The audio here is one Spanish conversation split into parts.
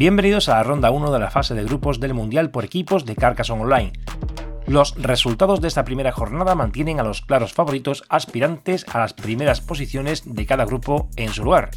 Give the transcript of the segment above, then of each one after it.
Bienvenidos a la ronda 1 de la fase de grupos del Mundial por equipos de Carcassonne Online. Los resultados de esta primera jornada mantienen a los claros favoritos aspirantes a las primeras posiciones de cada grupo en su lugar.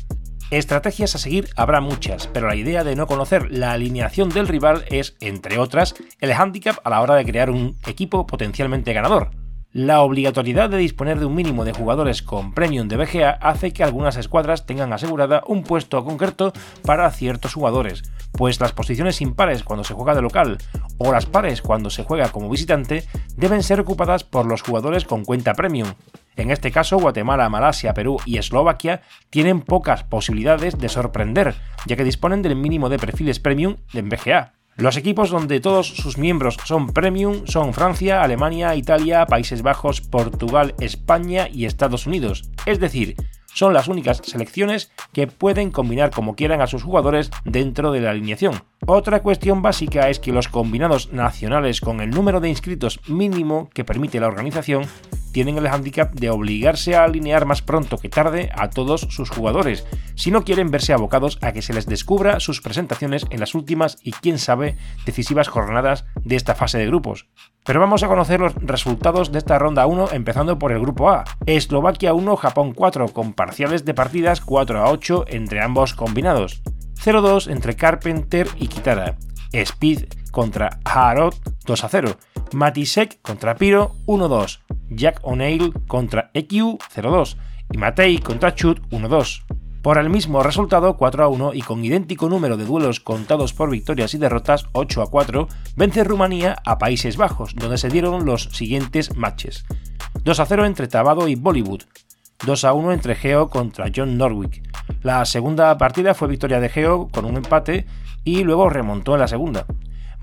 Estrategias a seguir habrá muchas, pero la idea de no conocer la alineación del rival es, entre otras, el hándicap a la hora de crear un equipo potencialmente ganador. La obligatoriedad de disponer de un mínimo de jugadores con premium de BGA hace que algunas escuadras tengan asegurada un puesto concreto para ciertos jugadores, pues las posiciones impares cuando se juega de local o las pares cuando se juega como visitante deben ser ocupadas por los jugadores con cuenta premium. En este caso, Guatemala, Malasia, Perú y Eslovaquia tienen pocas posibilidades de sorprender, ya que disponen del mínimo de perfiles premium de BGA. Los equipos donde todos sus miembros son premium son Francia, Alemania, Italia, Países Bajos, Portugal, España y Estados Unidos. Es decir, son las únicas selecciones que pueden combinar como quieran a sus jugadores dentro de la alineación. Otra cuestión básica es que los combinados nacionales con el número de inscritos mínimo que permite la organización tienen el hándicap de obligarse a alinear más pronto que tarde a todos sus jugadores, si no quieren verse abocados a que se les descubra sus presentaciones en las últimas y quién sabe decisivas jornadas de esta fase de grupos. Pero vamos a conocer los resultados de esta ronda 1 empezando por el grupo A. Eslovaquia 1, Japón 4, con parciales de partidas 4 a 8 entre ambos combinados. 0-2 entre Carpenter y Kitara. Speed contra Harod 2 a 0. Matisek contra Piro 1-2. Jack O'Neill contra EQ 0-2 y Matei contra Chut 1-2. Por el mismo resultado 4 1 y con idéntico número de duelos contados por victorias y derrotas 8 a 4, vence Rumanía a Países Bajos, donde se dieron los siguientes matches. 2 a 0 entre Tabado y Bollywood, 2 a 1 entre Geo contra John Norwick. La segunda partida fue victoria de Geo con un empate y luego remontó en la segunda.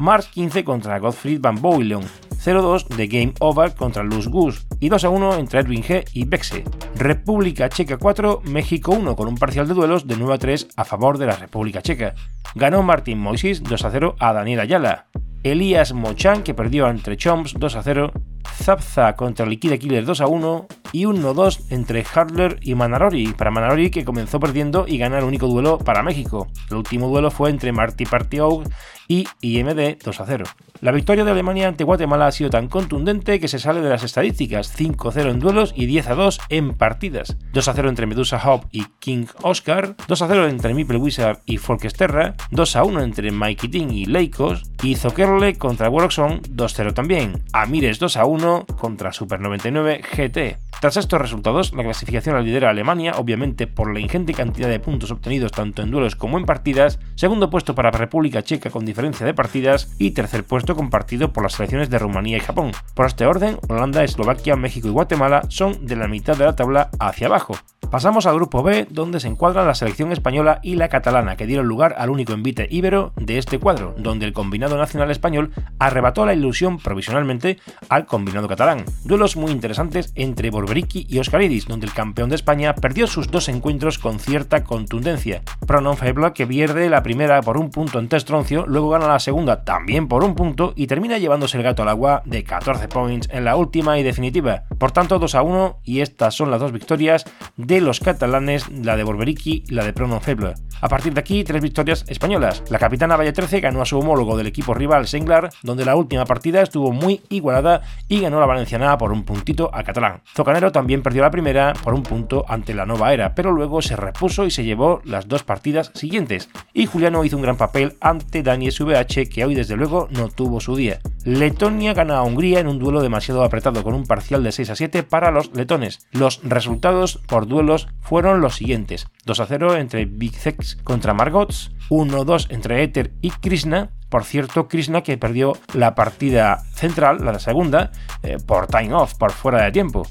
Mars 15 contra Gottfried Van Boylen, 0-2 de Game Over contra Luz Goose y 2-1 entre Edwin G y Bexe. República Checa 4, México 1 con un parcial de duelos de 9 3 a favor de la República Checa. Ganó Martín Moisis 2-0 a Daniel Ayala. Elías Mochan que perdió entre Chomps 2-0 Zapza contra Liquida Killer 2 a 1 y 1-2 entre Hardler y Manarori, para Manarori que comenzó perdiendo y gana el único duelo para México. El último duelo fue entre Marty Partioug y IMD 2 a 0. La victoria de Alemania ante Guatemala ha sido tan contundente que se sale de las estadísticas, 5-0 en duelos y 10-2 en partidas. 2-0 entre Medusa Hop y King Oscar, 2-0 entre Maple Wizard y Folkesterra, 2-1 entre Mikey Ting y Leikos, y Zokerle contra Warlockson 2-0 también. Amires 2-1 contra Super 99 GT. Tras estos resultados, la clasificación la lidera Alemania, obviamente por la ingente cantidad de puntos obtenidos tanto en duelos como en partidas, segundo puesto para República Checa con diferencia de partidas y tercer puesto compartido por las selecciones de Rumanía y Japón. Por este orden, Holanda, Eslovaquia, México y Guatemala son de la mitad de la tabla hacia abajo. Pasamos al grupo B, donde se encuadran la selección española y la catalana, que dieron lugar al único envite íbero de este cuadro, donde el combinado nacional español arrebató la ilusión provisionalmente al combinado catalán. Duelos muy interesantes entre Borberiki y Oscaridis, donde el campeón de España perdió sus dos encuentros con cierta contundencia. Pronon Febla, que pierde la primera por un punto en Testroncio, luego gana la segunda también por un punto y termina llevándose el gato al agua de 14 points en la última y definitiva. Por tanto, 2 a 1 y estas son las dos victorias de los catalanes, la de Borberiki y la de Prono Feble. A partir de aquí, tres victorias españolas. La capitana Valle 13 ganó a su homólogo del equipo rival Senglar, donde la última partida estuvo muy igualada y ganó la valenciana por un puntito a catalán. Zocanero también perdió la primera por un punto ante la nueva era, pero luego se repuso y se llevó las dos partidas siguientes. Y Juliano hizo un gran papel ante Dani SVH, que hoy desde luego no tuvo su día. Letonia gana a Hungría en un duelo demasiado apretado con un parcial de 6 a 7 para los letones. Los resultados por duelo fueron los siguientes: 2 a 0 entre Big Sex contra Margots, 1-2 entre Ether y Krishna. Por cierto, Krishna que perdió la partida central, la segunda, eh, por time off, por fuera de tiempo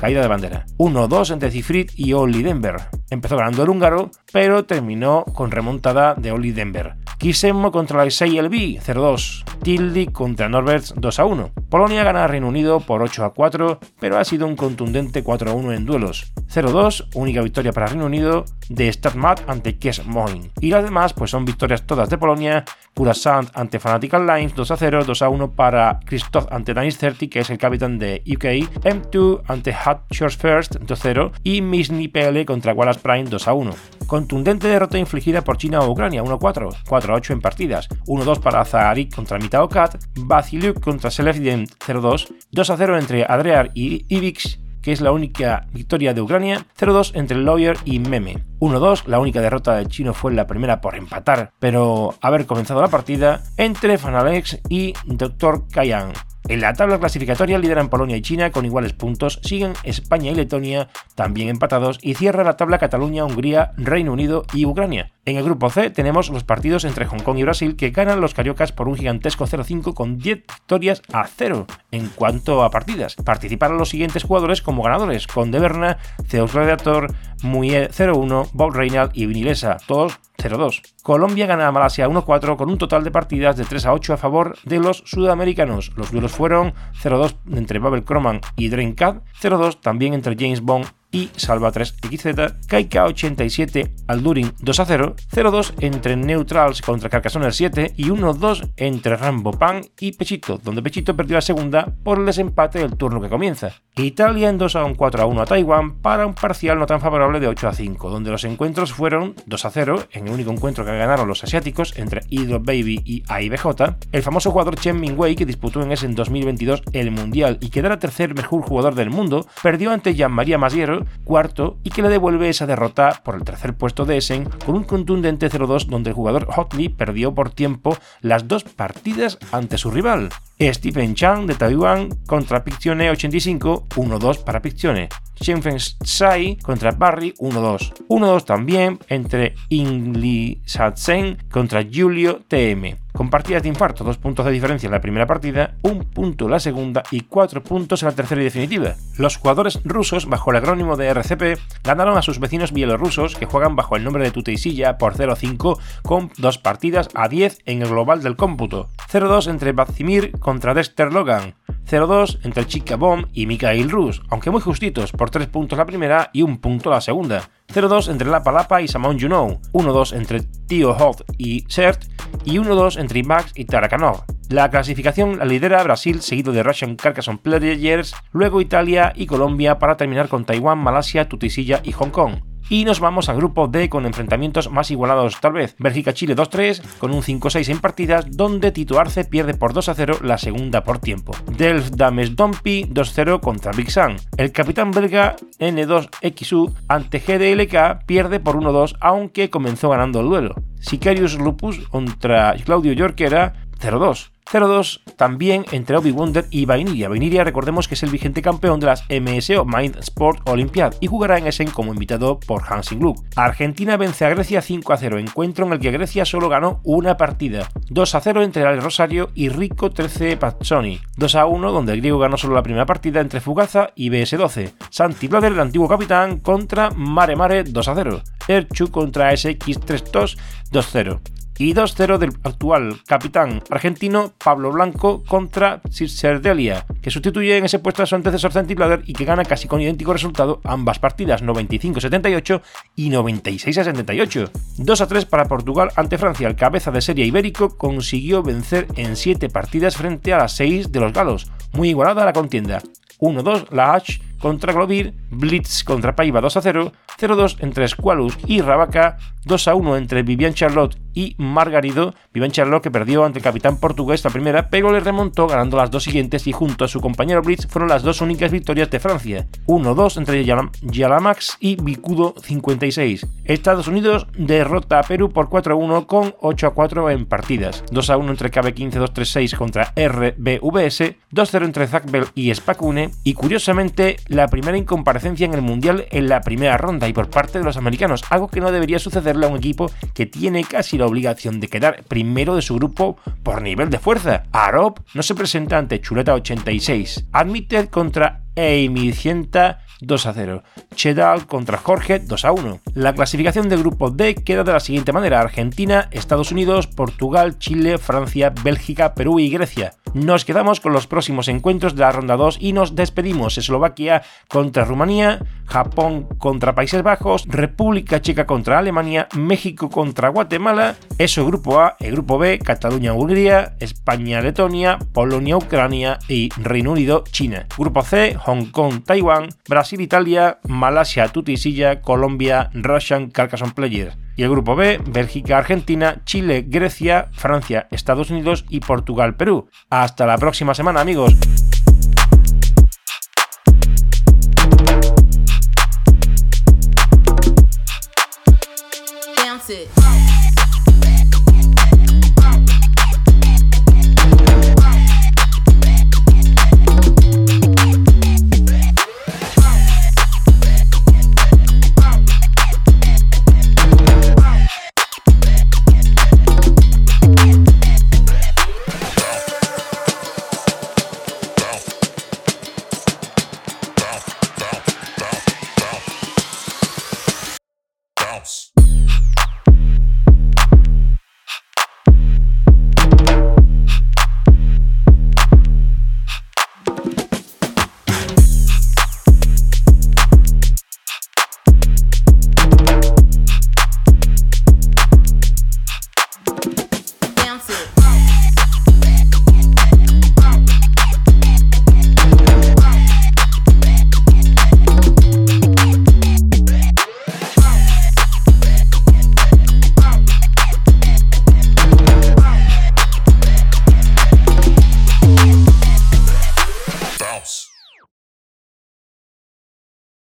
caída de bandera. 1-2 entre Cifrit y Oli Denver. Empezó ganando el húngaro, pero terminó con remontada de Oli Denver Kisemmo contra la LB 0-2. Tildy contra Norberts 2-1. Polonia gana a Reino Unido por 8-4, pero ha sido un contundente 4-1 en duelos. 0-2, única victoria para Reino Unido de Statmat ante Kes Moin. Y las demás pues son victorias todas de Polonia, Pura Sand ante Fanatical Lines 2-0, 2-1 para Christoph ante Danis 30, que es el capitán de UK, M2 ante Hot Shores First 2-0 y Misni PL contra Wallace Prime 2-1. Contundente derrota infligida por China a Ucrania 1-4, 4-8 en partidas, 1-2 para Zaharik contra Mitaokat, Basiliuk contra Selefdin 0-2, 2-0 entre Adrear y Ivix que es la única victoria de Ucrania, 0-2 entre Lawyer y Meme. 1-2, la única derrota del chino fue la primera por empatar, pero haber comenzado la partida entre Fanalex y Dr. Kayan. En la tabla clasificatoria lideran Polonia y China con iguales puntos, siguen España y Letonia también empatados y cierra la tabla Cataluña, Hungría, Reino Unido y Ucrania. En el grupo C tenemos los partidos entre Hong Kong y Brasil que ganan los cariocas por un gigantesco 0-5 con 10 victorias a 0 en cuanto a partidas. Participaron los siguientes jugadores como ganadores, con De Berna, Zeus Gladiator, Muye 0-1, Bob Reynald y Vinilesa, todos 0-2. Colombia gana a Malasia 1-4 con un total de partidas de 3 8 a favor de los sudamericanos. Los duelos fueron 0-2 entre Babel Croman y Dreamcast, 0-2 también entre James Bond y Salva 3XZ, Kaika 87 Aldurin 2 a 0, 0-2 entre Neutrals contra Carcassonne 7 y 1-2 entre Rambo Pan y Pechito, donde Pechito perdió la segunda por el desempate del turno que comienza. Italia en 2 a 1 4 a 1 a Taiwán para un parcial no tan favorable de 8 a 5, donde los encuentros fueron 2 a 0 en el único encuentro que ganaron los asiáticos entre Hydro Baby y AIBJ, el famoso jugador Chen Mingwei que disputó en ese en 2022 el Mundial y quedara tercer mejor jugador del mundo, perdió ante Jean-Maria Masiero cuarto y que le devuelve esa derrota por el tercer puesto de Essen con un contundente 0-2 donde el jugador Hotley perdió por tiempo las dos partidas ante su rival. Stephen Chang de Taiwán contra Pictione 85, 1-2 para Pictione. Shenzhen Sai contra Barry 1-2. 1-2 también entre Ingli Satsen contra Julio TM. Con partidas de infarto, dos puntos de diferencia en la primera partida, un punto en la segunda y cuatro puntos en la tercera y definitiva. Los jugadores rusos, bajo el acrónimo de RCP, ganaron a sus vecinos bielorrusos, que juegan bajo el nombre de Tuteisilla por 0-5, con dos partidas a 10 en el global del cómputo. 0-2 entre Bazimir contra Dexter Logan. 0-2 entre Chica Bomb y Mikhail Rus, aunque muy justitos, por 3 puntos la primera y un punto la segunda. 0-2 entre La Palapa y Samon Juno, 1-2 entre Tio Hoth y Cert y 1-2 entre Max y Tarakanov. La clasificación la lidera Brasil, seguido de Russian Carcassonne Players, luego Italia y Colombia para terminar con Taiwán, Malasia, Tutisilla y Hong Kong. Y nos vamos al grupo D con enfrentamientos más igualados tal vez. Bélgica-Chile 2-3 con un 5-6 en partidas donde Tito Arce pierde por 2-0 la segunda por tiempo. Delft Dames Dompi 2-0 contra Big Sun. El capitán belga N2XU ante GDLK pierde por 1-2 aunque comenzó ganando el duelo. Sicarius Lupus contra Claudio Yorquera 0-2. 0-2 también entre Obi Wonder y Vainiria. Vainiria, recordemos que es el vigente campeón de las MSO Mind Sport Olympiad y jugará en Essen como invitado por Hansing Gluck. Argentina vence a Grecia 5-0, encuentro en el que Grecia solo ganó una partida. 2-0 entre Ale Rosario y Rico 13 Pazzoni. 2-1 donde el griego ganó solo la primera partida entre Fugaza y BS12. Santi Blader, el antiguo capitán, contra Mare Mare 2-0. Erchu contra SX32 2-0 y 2-0 del actual capitán argentino Pablo Blanco contra Delia, que sustituye en ese puesto a su antecesor Blader y que gana casi con idéntico resultado ambas partidas, 95-78 y 96-78. 2-3 para Portugal ante Francia, el cabeza de serie ibérico consiguió vencer en 7 partidas frente a las 6 de los galos, muy igualada la contienda. 1-2 la H contra Glovir, Blitz contra Paiva 2 a 0, 0-2 entre Squalus y Rabaca, 2 a 1 entre Vivian Charlotte y Margarido, Vivian Charlotte que perdió ante el capitán portugués la primera, pero le remontó ganando las dos siguientes y junto a su compañero Blitz fueron las dos únicas victorias de Francia, 1-2 entre Yalamax y Bicudo 56. Estados Unidos derrota a Perú por 4 a 1 con 8 a 4 en partidas, 2 a 1 entre KB15 236 contra RBVS, 2-0 entre Zackbell y Spacune y curiosamente la primera incomparecencia en el Mundial en la primera ronda y por parte de los americanos, algo que no debería sucederle a un equipo que tiene casi la obligación de quedar primero de su grupo por nivel de fuerza. Arop no se presenta ante Chuleta 86. Admitted contra e Emicienta 2 a 0. Chedal contra Jorge 2 a 1. La clasificación del grupo D queda de la siguiente manera: Argentina, Estados Unidos, Portugal, Chile, Francia, Bélgica, Perú y Grecia. Nos quedamos con los próximos encuentros de la ronda 2 y nos despedimos. Eslovaquia contra Rumanía, Japón contra Países Bajos, República Checa contra Alemania, México contra Guatemala, eso grupo A, el grupo B, Cataluña-Hungría, España-Letonia, Polonia-Ucrania y Reino Unido-China. Grupo C, Hong Kong-Taiwán, Brasil-Italia, Malasia-Tutisilla, Colombia, Russian Carcassonne Players. Y el grupo B, Bélgica, Argentina, Chile, Grecia, Francia, Estados Unidos y Portugal, Perú. Hasta la próxima semana amigos. house.